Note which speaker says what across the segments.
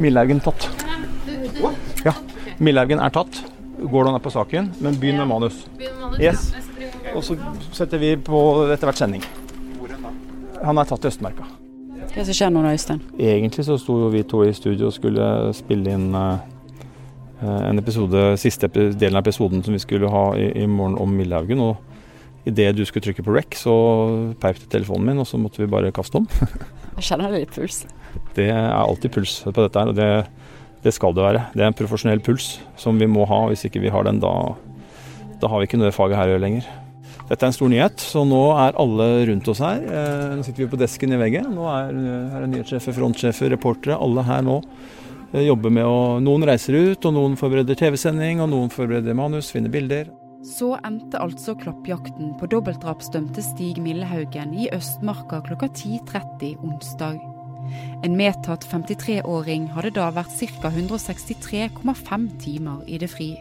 Speaker 1: Millhaugen tatt. Ja, Millaugen er tatt. Går da ned på saken, men begynn med manus. Yes. Og så setter vi på etter hvert sending. Han er tatt i Østmarka.
Speaker 2: Hva som skjer nå da, Øystein?
Speaker 1: Egentlig så sto jo vi to i studio og skulle spille inn eh, en episode, siste delen av episoden som vi skulle ha i, i morgen om Millaugen. Og idet du skulle trykke på rec, så peip telefonen min, og så måtte vi bare kaste om.
Speaker 2: Jeg kjenner det litt puls.
Speaker 1: Det er alltid puls på dette her, og det, det skal det være. Det er en profesjonell puls som vi må ha. Hvis ikke vi har den, da, da har vi ikke noe i faget her å gjøre lenger. Dette er en stor nyhet, så nå er alle rundt oss her. Eh, nå sitter vi på desken i veggen. Nå er, her er nyhetssjefer, frontsjefer, reportere. Alle her nå eh, jobber med å Noen reiser ut, og noen forbereder TV-sending, og noen forbereder manus, finner bilder.
Speaker 2: Så endte altså klappjakten på dobbeltdrapsdømte Stig Millehaugen i Østmarka klokka 10.30 onsdag. En medtatt 53-åring hadde da vært ca. 163,5 timer i det fri.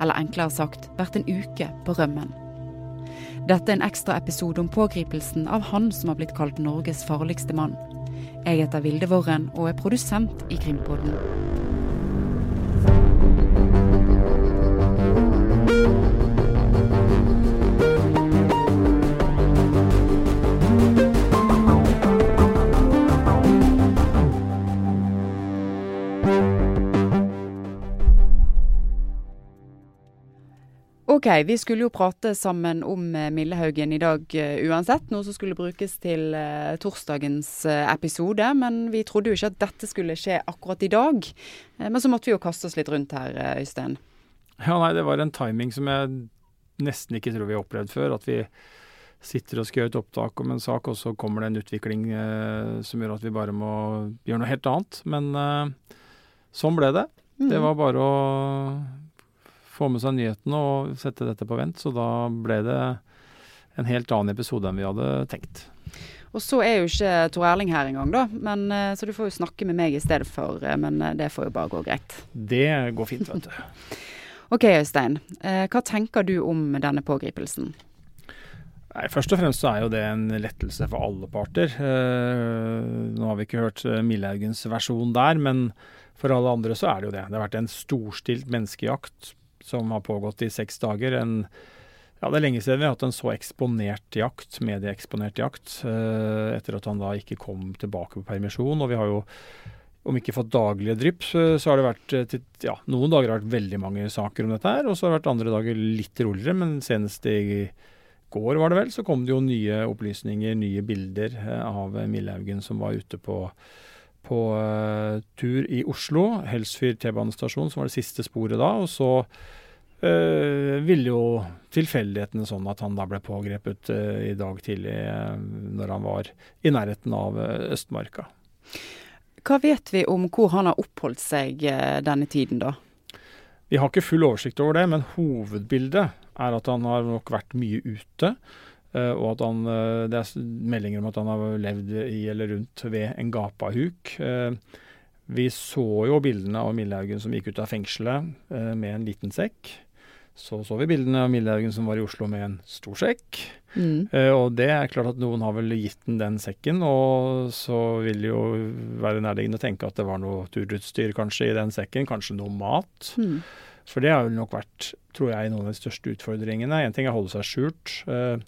Speaker 2: Eller enklere sagt vært en uke på rømmen. Dette er en ekstra episode om pågripelsen av han som har blitt kalt Norges farligste mann. Jeg heter Vilde Worren og er produsent i Krimpodden. Ok, vi skulle jo prate sammen om eh, Millehaugen i dag uh, uansett, noe som skulle brukes til uh, torsdagens episode. Men vi trodde jo ikke at dette skulle skje akkurat i dag. men så måtte vi jo kaste oss litt rundt her, Øystein.
Speaker 1: Ja, nei, det var en timing som jeg nesten ikke tror vi har opplevd før. At vi sitter og skal gjøre et opptak om en sak, og så kommer det en utvikling som gjør at vi bare må gjøre noe helt annet. Men sånn ble det. Mm. Det var bare å få med seg nyhetene og sette dette på vent. Så da ble det en helt annen episode enn vi hadde tenkt.
Speaker 2: Og så er jo ikke Tor Erling her engang, da. Men, eh, så du får jo snakke med meg i stedet for. Eh, men eh, det får jo bare gå greit.
Speaker 1: Det går fint, vet du.
Speaker 2: ok, Øystein. Hva tenker du om denne pågripelsen?
Speaker 1: Nei, Først og fremst så er jo det en lettelse for alle parter. nå har vi ikke hørt Millehaugens versjon der, men for alle andre så er det jo det. Det har vært en storstilt menneskejakt som har pågått i seks dager. En, ja, det er lenge siden vi har hatt en så eksponert jakt, medieeksponert jakt, eh, etter at han da ikke kom tilbake på permisjon. Og vi har jo, om ikke fått daglige drypp, så har det vært eh, ja, noen dager har det vært veldig mange saker om dette her. Og så har det vært andre dager litt roligere, men senest i går var det vel, så kom det jo nye opplysninger, nye bilder eh, av Millehaugen som var ute på på uh, tur i Oslo, Helsfyr T-banestasjon, som var det siste sporet da. Og så uh, ville jo tilfeldighetene sånn at han da ble pågrepet uh, i dag tidlig når han var i nærheten av Østmarka.
Speaker 2: Hva vet vi om hvor han har oppholdt seg denne tiden, da?
Speaker 1: Vi har ikke full oversikt over det, men hovedbildet er at han har nok vært mye ute. Uh, og at han, uh, Det er meldinger om at han har levd i eller rundt ved en gapahuk. Uh, vi så jo bildene av Millehaugen som gikk ut av fengselet med en liten sekk. Så så vi bildene av Millehaugen som var i Oslo med en stor sekk. Mm. og det er klart at noen har vel gitt den den sekken, og så vil det jo være nærliggende å tenke at det var noe turutstyr kanskje i den sekken, kanskje noe mat. Mm. For det har jo nok vært, tror jeg, noen av de største utfordringene. Én ting er å holde seg skjult. Uh,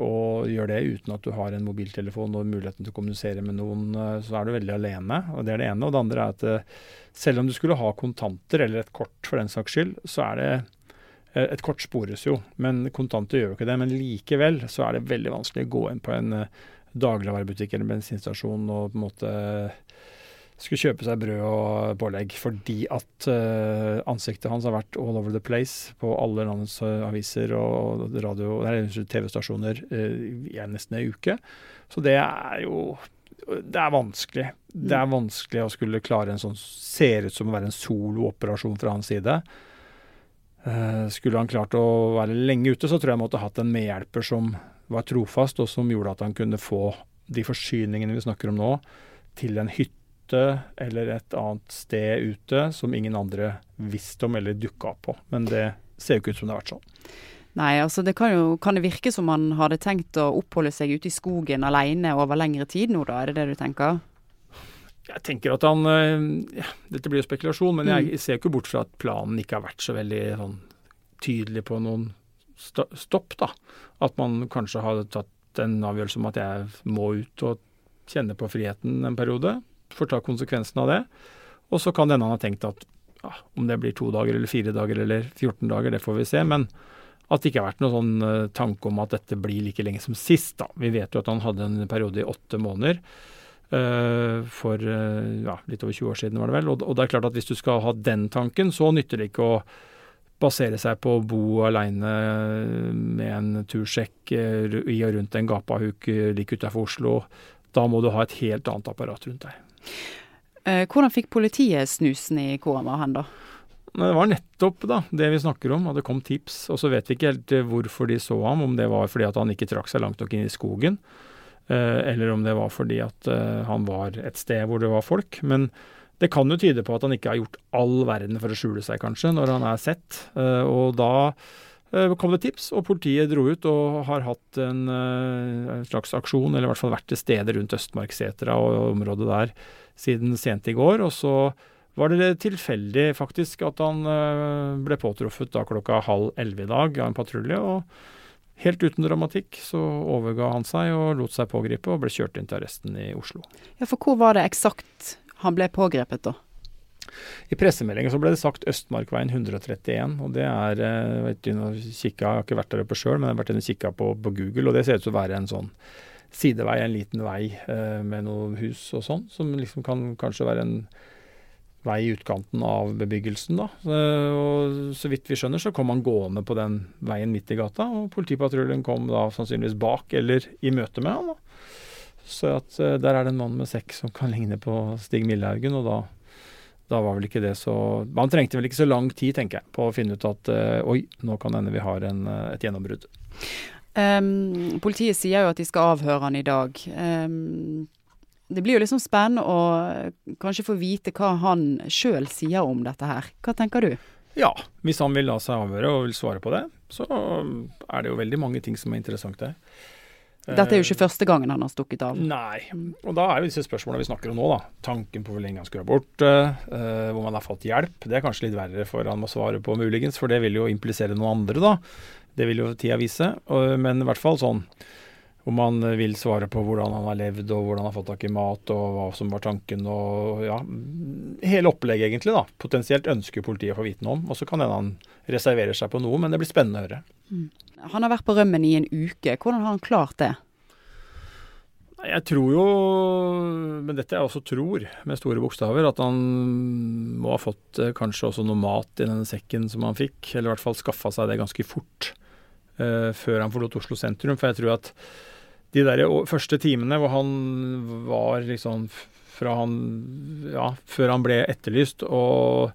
Speaker 1: og gjør det uten at du har en mobiltelefon og muligheten til å kommunisere med noen, eh, så er du veldig alene. og Det er det ene. Og det andre er at eh, selv om du skulle ha kontanter, eller et kort for den saks skyld, så er det eh, et kort spores jo, men kontanter gjør jo ikke det. Men likevel så er det veldig vanskelig å gå inn på en dagligvarebutikk eller bensinstasjon og på en måte skulle kjøpe seg brød og pålegg fordi at uh, ansiktet hans har vært all over the place på alle landets uh, aviser og TV-stasjoner uh, i nesten ei uke. Så det er jo Det er vanskelig. Det er vanskelig å skulle klare en sånn Ser ut som å være en solooperasjon fra hans side. Uh, skulle han klart å være lenge ute, så tror jeg han måtte hatt en medhjelper som var trofast, og som gjorde at han kunne få de forsyningene vi snakker om nå, til en hytte ute eller et annet sted ute som ingen andre visste om eller dukka opp på. Men det ser jo ikke ut som det har vært sånn.
Speaker 2: Nei, altså det kan jo kan det virke som han hadde tenkt å oppholde seg ute i skogen alene over lengre tid nå, da? Er det det du tenker?
Speaker 1: Jeg tenker at han ja, Dette blir jo spekulasjon, men jeg
Speaker 2: Mm.
Speaker 1: ser ikke bort fra at planen ikke har vært så veldig sånn tydelig på noen st stopp, da. At man kanskje har tatt en avgjørelse om at jeg må ut og kjenne på friheten en periode. Får ta konsekvensen av det. Og så kan det hende han har tenkt at ja, om det blir to dager eller fire dager eller 14 dager, det får vi se. Men at det ikke har vært noen sånn eh, tanke om at dette blir like lenge som sist. da. Vi vet jo at han hadde en periode i åtte måneder. eh, for eh, ja, litt over 20 år siden, var det vel. Og, og det er klart at hvis du skal ha den tanken, så nytter det ikke å basere seg på å bo aleine med en tursjekk i og rundt en gapahuk like utafor Oslo. Da må du ha et helt annet apparat rundt deg.
Speaker 2: Eh, hvordan fikk politiet snusen i hvor han var hen, da?
Speaker 1: Det var nettopp da, det vi snakker om, at det kom tips. Og så vet vi ikke helt eh, hvorfor de så ham, om det var fordi han ikke trakk seg langt nok inn i skogen, eh, eller om det var fordi han var et sted hvor det var folk. Men det kan jo tyde på at han ikke har gjort all verden for å skjule seg, kanskje, når han er sett. Og da kom det tips, og politiet dro ut og har hatt en, eh, en slags aksjon, eller i hvert fall vært til stede rundt Østmarksetra og området der siden sent i går. Og så var det tilfeldig faktisk at han eh, ble påtruffet da klokka halv elleve i dag av en patrulje. og Helt uten dramatikk så overga han seg og lot seg pågripe og ble kjørt inn til arresten i Oslo.
Speaker 2: Ja, For hvor var det eksakt han ble pågrepet, da?
Speaker 1: I pressemeldingen så ble det sagt Østmarkveien 131, og det er eh, jeg vet ikke, Jeg har ikke vært der oppe sjøl, men jeg har vært inne og kikka på, på Google, og det ser ut til å være en sånn sidevei, en liten vei eh, med noen hus og sånn, som liksom kan kanskje være en vei i utkanten av bebyggelsen, da. Og så vidt vi skjønner, så kom han gående på den veien midt i gata, og politipatruljen kom da sannsynligvis bak eller i møte med han. da. Så at eh, der er det en mann med sekk som kan ligne på Stig Millehaugen, og da da var vel ikke det så Man trengte vel ikke så lang tid, tenker jeg, på å finne ut at eh, oi, nå kan hende vi har en, eh, et gjennombrudd.
Speaker 2: Um, politiet sier jo at de skal avhøre han i dag. Um, det blir jo liksom spennende å eh, kanskje få vite hva han sjøl sier om dette her. Hva tenker du?
Speaker 1: Ja, hvis han vil la seg avhøre og vil svare på det, så er det jo veldig mange ting som er interessant der.
Speaker 2: Dette er jo ikke første gangen han har stukket av.
Speaker 1: Nei. Og da er jo disse spørsmålene vi snakker om nå, da. Tanken på hvor lenge han skulle være borte, uh, hvor man har fått hjelp. Det er kanskje litt verre for han å svare på, muligens, for det vil jo implisere noen andre, da. Det vil jo tida vise. Uh, men i hvert fall sånn om han vil svare på hvordan han har levd, og hvordan han har fått tak i mat, og hva som var tanken, og ja Hele opplegget, egentlig, da. Potensielt ønsker politiet å få vite noe om. Og så kan hende han reserverer seg på noe, men det blir spennende å høre.
Speaker 2: Han har vært på rømmen i en uke. Hvordan har han klart det?
Speaker 1: Jeg tror jo, men dette jeg også tror, med store bokstaver, at han må ha fått eh, kanskje også noe mat i denne sekken som han fikk, eller i hvert fall skaffa seg det ganske fort eh, før han forlot Oslo sentrum. For jeg tror at de der første timene hvor han var liksom fra han Ja, før han ble etterlyst og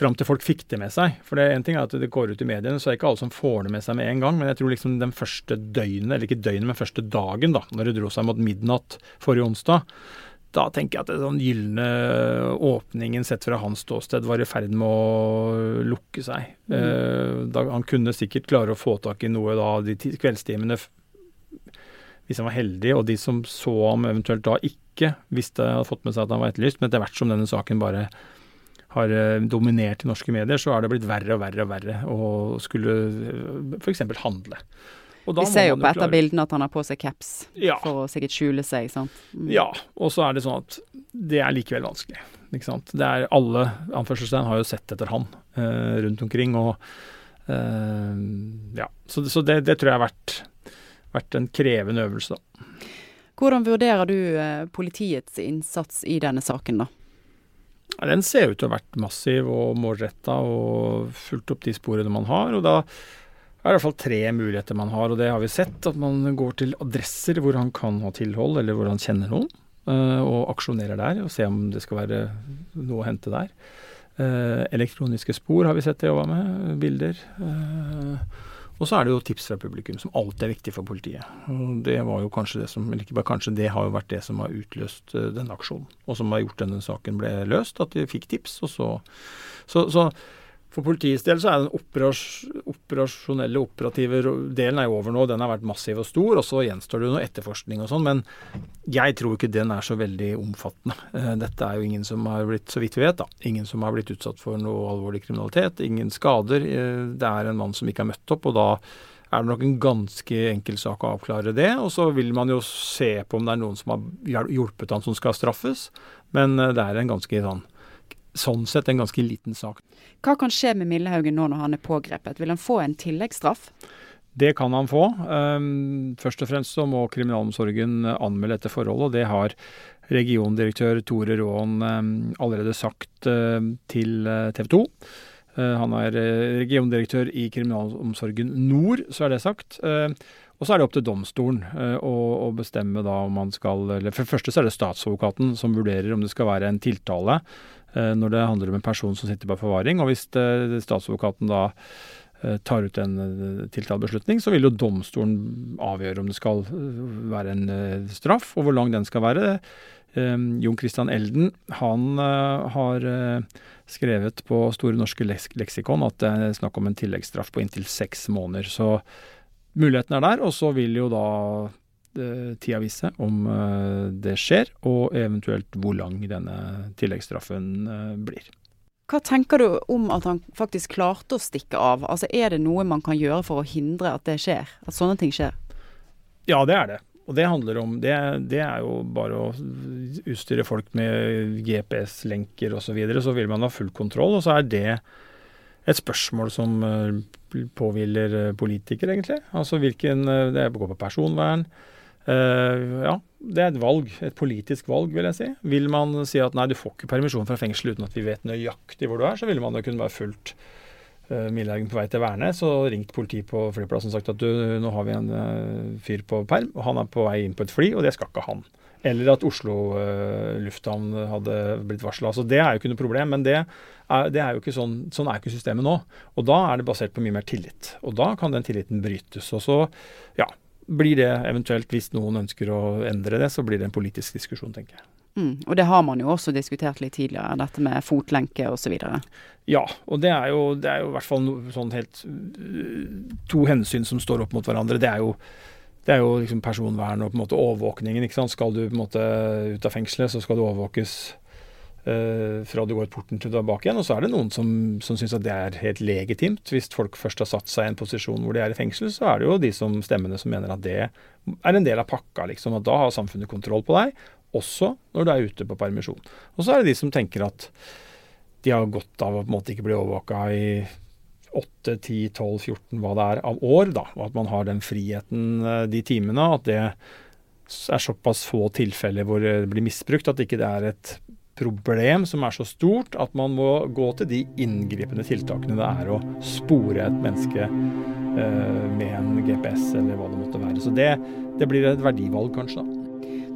Speaker 1: fram til folk fikk det med seg. For det en ting er at det går ut i mediene, så er det ikke alle som får det med seg med en gang. Men jeg tror liksom den første døgnet, eller ikke døgnet, men første dagen, da, når det dro seg mot midnatt forrige onsdag, da tenker jeg at den sånn gylne åpningen sett fra hans ståsted var i ferd med å lukke seg. Mm. da, han kunne sikkert klare å få tak i noe da de kveldstimene hvis han var heldig, og de som så ham eventuelt da ikke visste hadde fått med seg at han var etterlyst. Men etter hvert som denne saken bare har eh, dominert i norske medier, så har det blitt verre og verre og verre å skulle f.eks. handle.
Speaker 2: Vi ser jo på et av bildene at han har på seg caps
Speaker 1: Ja.
Speaker 2: for å sikkert skjule seg. sant? Mm.
Speaker 1: Ja, og så er det sånn at det er likevel vanskelig. Ikke sant? Det er Alle anførselstegn har jo sett etter han eh, rundt omkring. og eh, ja, Så, så det, det tror jeg har vært, vært en krevende øvelse. da.
Speaker 2: Hvordan vurderer du eh, politiets innsats i denne saken, da?
Speaker 1: Ja, Den ser ut til å ha vært massiv og målretta og fulgt opp de sporene man har. og da er i hvert fall tre muligheter man har, og det har vi sett. At man går til adresser hvor han kan ha tilhold, eller hvor han kjenner noen, eh, og aksjonerer der. Og ser om det skal være noe å hente der. Eh, elektroniske spor har vi sett det jobba med. Bilder. Eh, og så er det jo tips fra publikum, som alltid er viktig for politiet. Og det var jo kanskje det som, eller ikke bare kanskje, det har jo vært det som har utløst denne aksjonen. Og som har gjort denne saken ble løst, at de fikk tips. Og så, så, så For politiets del så er den operas operasjonelle, operative delen er jo over nå. Den har vært massiv og stor, og så gjenstår det jo noe etterforskning og sånn. Men jeg tror ikke den er så veldig omfattende. Eh, dette er jo ingen som har blitt, så vidt vi vet, da, ingen som har blitt utsatt for noe alvorlig kriminalitet. Ingen skader. Eh, det er en mann som ikke har møtt opp, og da er det nok en ganske enkel sak å avklare det. Og så vil man jo se på om det er noen som har hjulpet han som skal straffes. Men eh, det er en ganske sånn sånn sett en ganske liten sak.
Speaker 2: Hva kan skje med Millehaugen nå når han er pågrepet? Vil han få en tilleggsstraff?
Speaker 1: Det kan han få. Um, først og fremst så må kriminalomsorgen anmelde dette forholdet, og det har regiondirektør Tore Råen um, allerede sagt uh, til uh, TV 2. Uh, han er uh, regiondirektør i Kriminalomsorgen Nord, så er det sagt. Og så er det opp til domstolen å, bestemme da om man skal eller For det første så er det statsadvokaten som vurderer om det skal være en tiltale Eh, når det handler om en person som sitter på forvaring. Og hvis eh, statsadvokaten da eh, tar ut en tiltalebeslutning, så vil jo domstolen avgjøre om det skal være en straff, og hvor lang den skal være. Jon Christian Elden han har skrevet på Store norske leksikon at det er snakk om en tilleggsstraff på inntil seks måneder. Så muligheten er der, og så vil jo da Eh, tida vise om eh, det skjer, og eventuelt hvor lang denne tilleggsstraffen eh, blir.
Speaker 2: Hva tenker du om at han faktisk klarte å stikke av? Altså Er det noe man kan gjøre for å hindre at det skjer? At sånne ting skjer?
Speaker 1: Ja, det er det. Og det handler om Det, det er jo bare å utstyre folk med GPS-lenker osv. Så, videre, så vil man ha full kontroll. Og så er det et spørsmål som påhviler politikere, egentlig. Altså hvilken Det går på personvern. Uh, ja, det er et valg. Et politisk valg, vil jeg si. Vil man si at nei, du får ikke permisjon fra fengsel uten at vi vet nøyaktig hvor du er, så ville man jo kunne bare fulgt uh, Milhaugen på vei til Værnes og ringt politiet på flyplassen og sagt at du, nå har vi en uh, fyr på perm, og han er på vei inn på et fly, og det skal ikke han. Eller at Oslo uh, lufthavn hadde blitt varsla. Altså, det er jo ikke noe problem, men det er, det er jo ikke sånn, sånn er ikke systemet nå. Og da er det basert på mye mer tillit. Og da kan den tilliten brytes. Og så, ja, blir det eventuelt, hvis noen ønsker å endre det, så blir det en politisk diskusjon, tenker jeg.
Speaker 2: Mm, og det har man jo også diskutert litt tidligere, dette med fotlenke osv.
Speaker 1: Ja, og det er, jo, det er jo i hvert fall sånn helt to hensyn som står opp mot hverandre. Det er jo, det er jo liksom personvern og på en måte overvåkningen. Skal du på en måte ut av fengselet, så skal du overvåkes fra du går porten til tilbake igjen. Og så er det noen som, som syns at det er helt legitimt. Hvis folk først har satt seg i en posisjon hvor de er i fengsel, så er det jo de som stemmene som mener at det er en del av pakka, liksom. At da har samfunnet kontroll på deg, også når du er ute på permisjon. Og så er det de som tenker at de har godt av å på en måte ikke bli overvåka i 8, 10, 12, 14, hva det er av år, da. Og at man har den friheten eh, de timene. At det er såpass få tilfeller hvor det blir misbrukt at ikke det er et problem som er så stort at man må gå til de inngripende tiltakene det er å spore et menneske eh, med en GPS eller hva det måtte være. Så det, det blir et verdivalg, kanskje. da.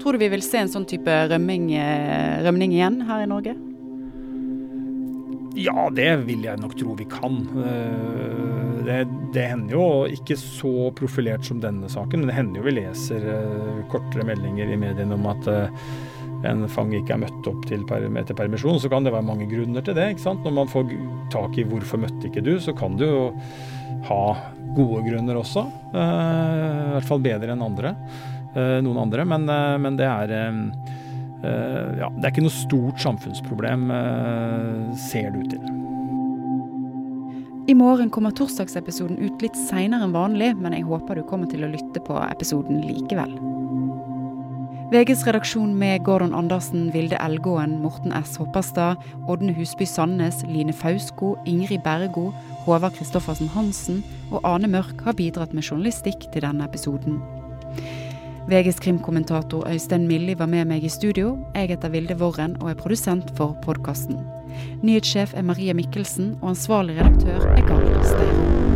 Speaker 2: Tror du vi vil se en sånn type rømming, eh, rømning igjen her i Norge?
Speaker 1: Ja, det vil jeg nok tro vi kan. Eh, det, det, hender jo ikke så profilert som denne saken, men det hender jo vi leser kortere meldinger i mediene om at en fange ikke er møtt opp til etter permisjon, så kan det være mange grunner til det. ikke sant? Når man får tak i 'hvorfor møtte ikke du', så kan du jo ha gode grunner også. Uh, I hvert fall bedre enn andre. Uh, noen andre. Men, uh, men det er ja, det er ikke noe stort samfunnsproblem, ser det ut til.
Speaker 2: I morgen kommer torsdagsepisoden ut litt seinere enn vanlig, men jeg håper du kommer til å lytte på episoden likevel. VGs redaksjon med Gordon Andersen, Vilde Elgåen, Morten S. Hopperstad, Ådne Husby Sandnes, Line Fausko, Ingrid Bergo, Håvard Christoffersen Hansen og Ane Mørk har bidratt med journalistikk til denne episoden. VGs krimkommentator Øystein Milli var med meg i studio. Jeg heter Vilde Worren og er produsent for podkasten. Nyhetssjef er Maria Mikkelsen, og ansvarlig redaktør er Gard Steiro.